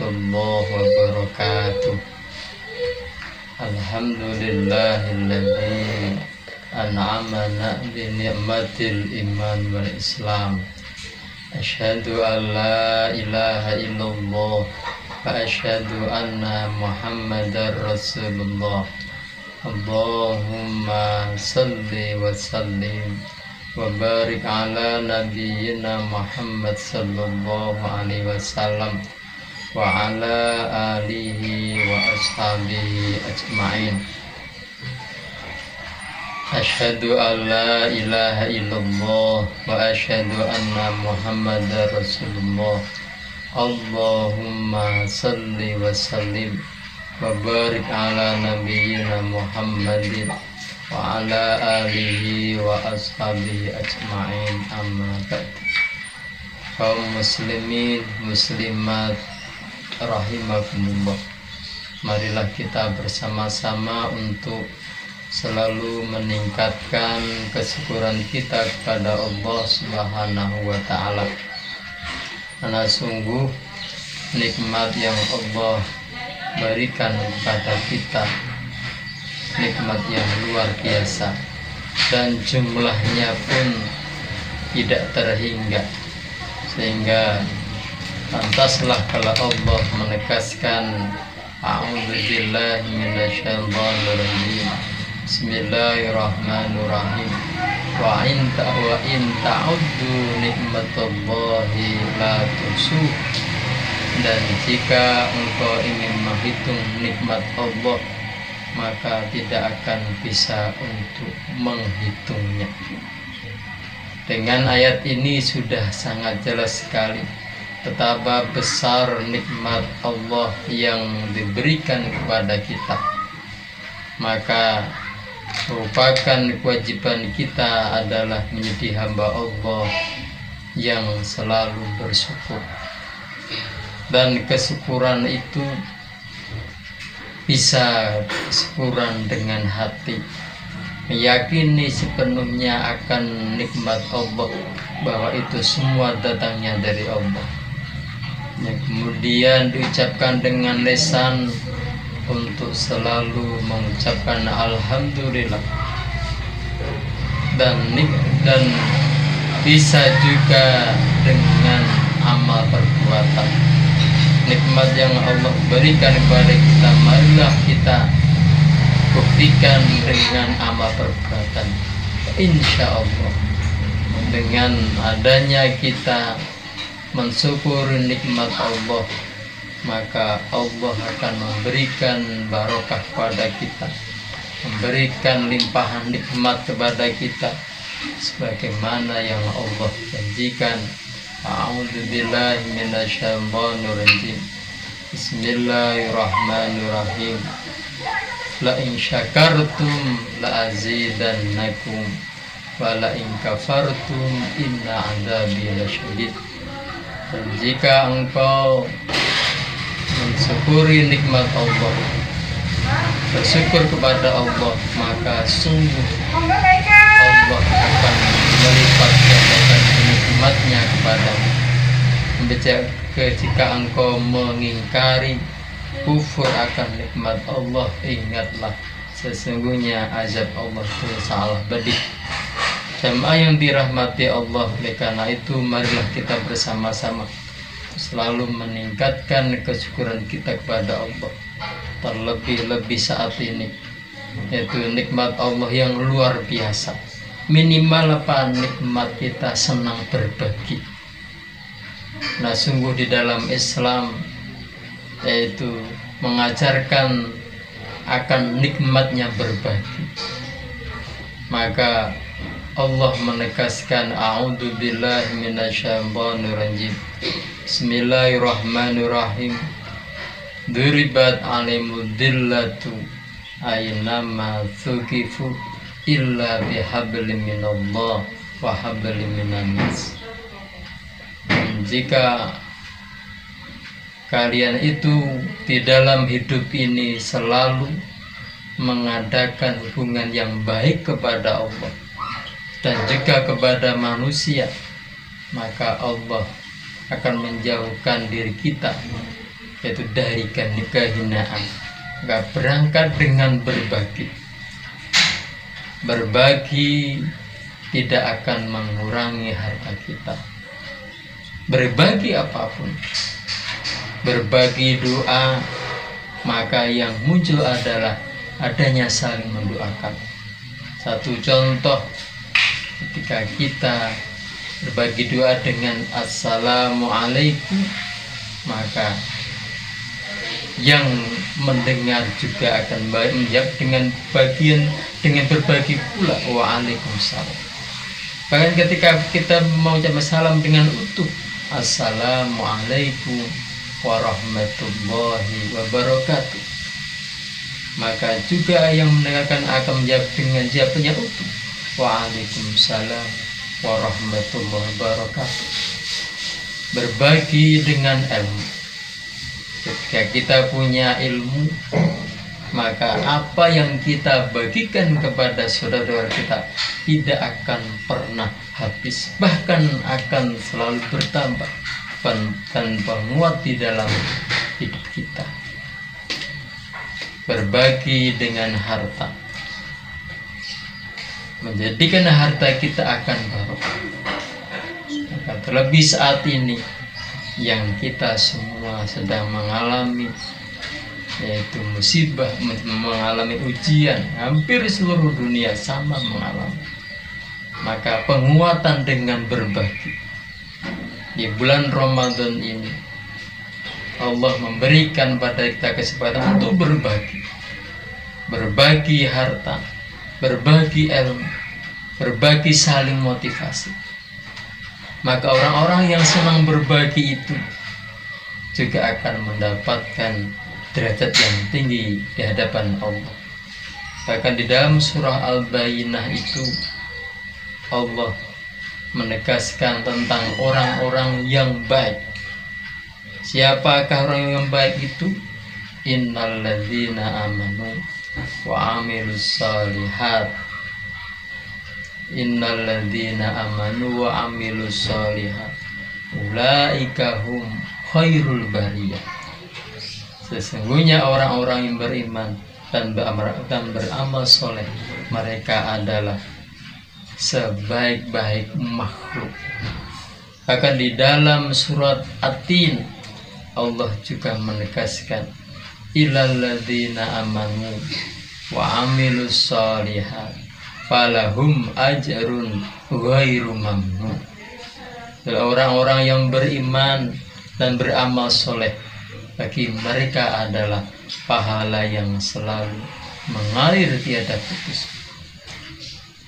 الله وبركاته. الحمد لله الذي أنعمنا بنعمة الإيمان والإسلام. أشهد أن لا إله إلا الله وأشهد أن محمدا رسول الله اللهم صل وسلم وبارك على نبينا محمد صلى الله عليه وسلم. وعلى آله وأصحابه أجمعين. أشهد أن لا إله إلا الله وأشهد أن محمد رسول الله. اللهم صل وسلم وبارك على نبينا محمد وعلى آله وأصحابه أجمعين. أما بعد kaum muslimin muslimat rahimakumullah. Marilah kita bersama-sama untuk selalu meningkatkan kesyukuran kita kepada Allah Subhanahu wa taala. Karena sungguh nikmat yang Allah berikan kepada kita nikmat yang luar biasa dan jumlahnya pun tidak terhingga sehingga pantaslah kalau Allah menegaskan A'udzubillahi Bismillahirrahmanirrahim. Wa in wa in ta'uddu nikmatallahi la tuhsu. Dan jika engkau ingin menghitung nikmat Allah, maka tidak akan bisa untuk menghitungnya. Dengan ayat ini sudah sangat jelas sekali betapa besar nikmat Allah yang diberikan kepada kita. Maka merupakan kewajiban kita adalah menjadi hamba Allah yang selalu bersyukur. Dan kesyukuran itu bisa kesyukuran dengan hati. Meyakini sepenuhnya akan nikmat Allah bahwa itu semua datangnya dari Allah yang kemudian diucapkan dengan lesan untuk selalu mengucapkan alhamdulillah. Dan dan bisa juga dengan amal perbuatan. Nikmat yang Allah berikan kepada kita marilah kita buktikan dengan amal perbuatan. Insya Allah. Dengan adanya kita mensyukuri nikmat Allah maka Allah akan memberikan barokah kepada kita memberikan limpahan nikmat kepada kita sebagaimana yang Allah janjikan. A'udzubillahi minasyaitonirrajim. Bismillahirrahmanirrahim. La in syakartum la azidannakum wa la in kafartum inna adabi lasyadid dan jika engkau mensyukuri nikmat Allah bersyukur kepada Allah maka sungguh Allah akan melipat gandakan nikmatnya kepada jika engkau mengingkari kufur akan nikmat Allah ingatlah sesungguhnya azab Allah itu salah bedih Jamaah yang dirahmati Allah. Oleh karena itu marilah kita bersama-sama selalu meningkatkan kesyukuran kita kepada Allah terlebih-lebih saat ini yaitu nikmat Allah yang luar biasa. Minimal apa? Nikmat kita senang berbagi. Nah sungguh di dalam Islam yaitu mengajarkan akan nikmatnya berbagi. Maka Allah menegaskan a'udzu billahi minasyaitonir rajim Bismillahirrahmanirrahim. Duribat alimudillatu Aynama thukifu Illa bihablim minallah Wa hablim minanas Jika Kalian itu Di dalam hidup ini Selalu Mengadakan hubungan yang baik kepada Allah Dan juga kepada manusia Maka Allah akan menjauhkan diri kita yaitu dari kehinaan. Nggak berangkat dengan berbagi. Berbagi tidak akan mengurangi harta kita. Berbagi apa pun. Berbagi doa maka yang muncul adalah adanya saling mendoakan. Satu contoh ketika kita berbagi doa dengan assalamualaikum maka yang mendengar juga akan menjawab dengan bagian dengan berbagi pula waalaikumsalam. Bahkan ketika kita mau ucap salam dengan utuh assalamualaikum warahmatullahi wabarakatuh. Maka juga yang mendengarkan akan menjawab dengan jawabannya utuh waalaikumsalam warahmatullahi wabarakatuh. Berbagi dengan ilmu. Ketika kita punya ilmu maka apa yang kita bagikan kepada saudara-saudara kita tidak akan pernah habis bahkan akan selalu bertambah dan menguat di dalam hidup kita. Berbagi dengan harta menjadikan harta kita akan barokah. Terlebih saat ini yang kita semua sedang mengalami yaitu musibah mengalami ujian. Hampir seluruh dunia sama mengalami. Maka penguatan dengan berbagi. Di bulan Ramadan ini Allah memberikan pada kita kesempatan untuk berbagi. Berbagi harta berbagi ilmu berbagi saling motivasi maka orang-orang yang senang berbagi itu juga akan mendapatkan derajat yang tinggi di hadapan Allah. Bahkan di dalam surah Al-Bayyinah itu Allah menegaskan tentang orang-orang yang baik. Siapakah orang yang baik itu? Innalladzina amanu wa amilus salihat. Innalladzina amanu wa amilus solihat ulaika hum khairul bariyah. Sesungguhnya orang-orang yang beriman dan beramal, dan beramal soleh mereka adalah sebaik-baik makhluk. Bahkan di dalam surat Atin Allah juga menegaskan ilalladzina amanu wa amilus solihat falahum ajrun ghairu mamnun orang-orang yang beriman dan beramal soleh bagi mereka adalah pahala yang selalu mengalir tiada putus.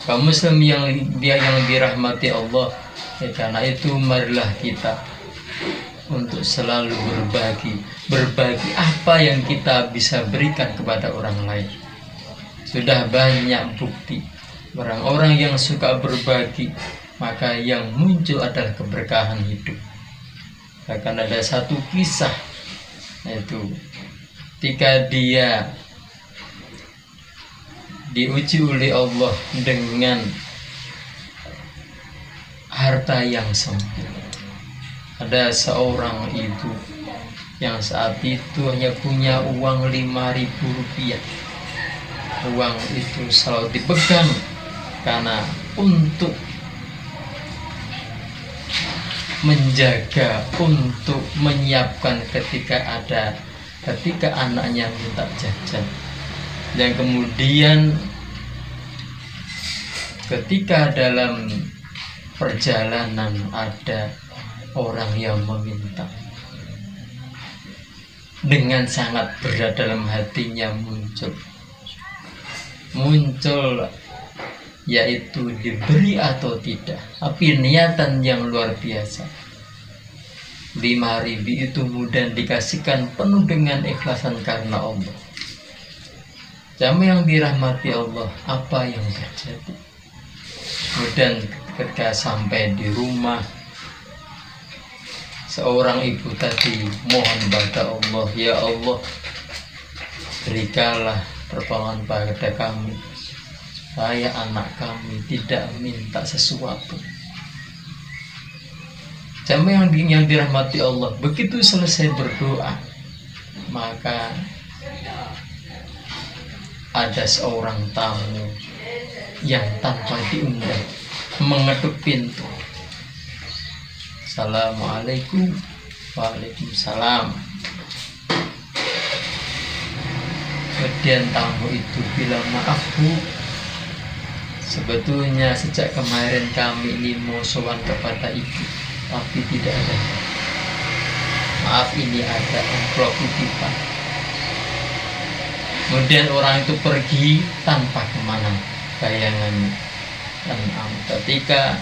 Kaum muslim yang dia yang dirahmati Allah ya, karena itu marilah kita untuk selalu berbagi. Berbagi apa yang kita bisa berikan kepada orang lain. Sudah banyak bukti. Orang-orang yang suka berbagi maka yang muncul adalah keberkahan hidup. Akan ada satu kisah yaitu ketika dia diuji oleh Allah dengan harta yang sempit ada seorang ibu yang saat itu hanya punya uang 5000 rupiah. Uang itu selalu dipegang karena untuk menjaga untuk menyiapkan ketika ada ketika anaknya minta jajan. Dan kemudian ketika dalam perjalanan ada orang yang meminta. Dengan sangat berat dalam hatinya muncul. Muncul yaitu diberi atau tidak. Tapi niatan yang luar biasa. Lima ribu itu mudah dikasihkan penuh dengan ikhlasan karena Allah. Jamaah yang dirahmati Allah apa yang terjadi? Kemudian ketika sampai di rumah seorang ibu tadi mohon pada Allah ya Allah berikanlah pertolongan pada kami. Saya anak kami tidak minta sesuatu. Jamaah yang, yang dirahmati Allah begitu selesai berdoa maka ada seorang tamu yang tanpa diundang mengetuk pintu Assalamualaikum Waalaikumsalam. Kemudian tamu itu bilang maaf bu. Sebetulnya sejak kemarin kami ini mau sowan kepada ibu Tapi tidak ada. Maaf ini ada amplop titipan Kemudian orang itu pergi tanpa ke mana bayangannya. Dan ketika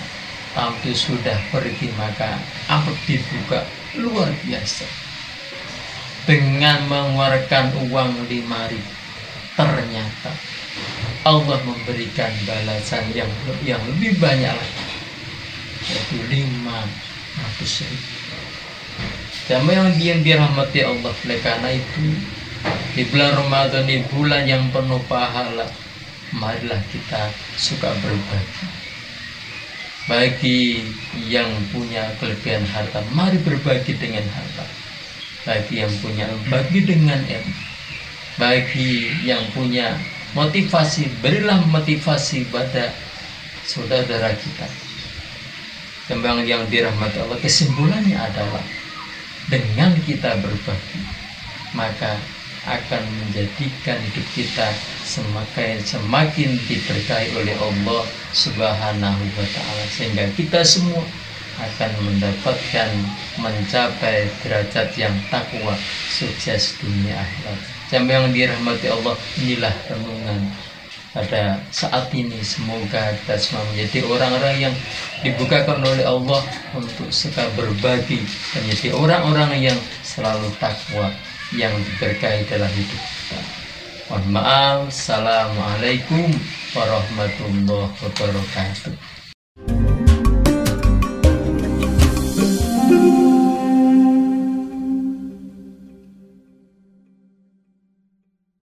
itu sudah pergi maka amplop dibuka luar biasa. Dengan mengeluarkan uang lima ribu ternyata Allah memberikan balasan yang yang lebih banyak lagi. Yaitu lima ratus ribu. Yang yang dirahmati Allah oleh karena itu di bulan Ramadan di bulan yang penuh pahala marilah kita suka berbagi bagi yang punya kelebihan harta mari berbagi dengan harta. Bagi yang punya bagi dengan ilmu bagi yang punya motivasi berilah motivasi pada saudara kita. Tembang yang dirahmati Allah kesimpulannya adalah dengan kita berbagi maka akan menjadikan hidup kita semakin semakin diberkahi oleh Allah Subhanahu wa taala sehingga kita semua akan mendapatkan mencapai derajat yang takwa sukses dunia akhirat. Sampai yang dirahmati Allah inilah renungan pada saat ini. Semoga kita semua menjadi orang-orang yang dibukakan oleh Allah untuk suka berbagi menjadi orang-orang yang selalu takwa yang diberkahi dalam hidup kita. Mohon maaf. Assalamualaikum warahmatullahi wabarakatuh.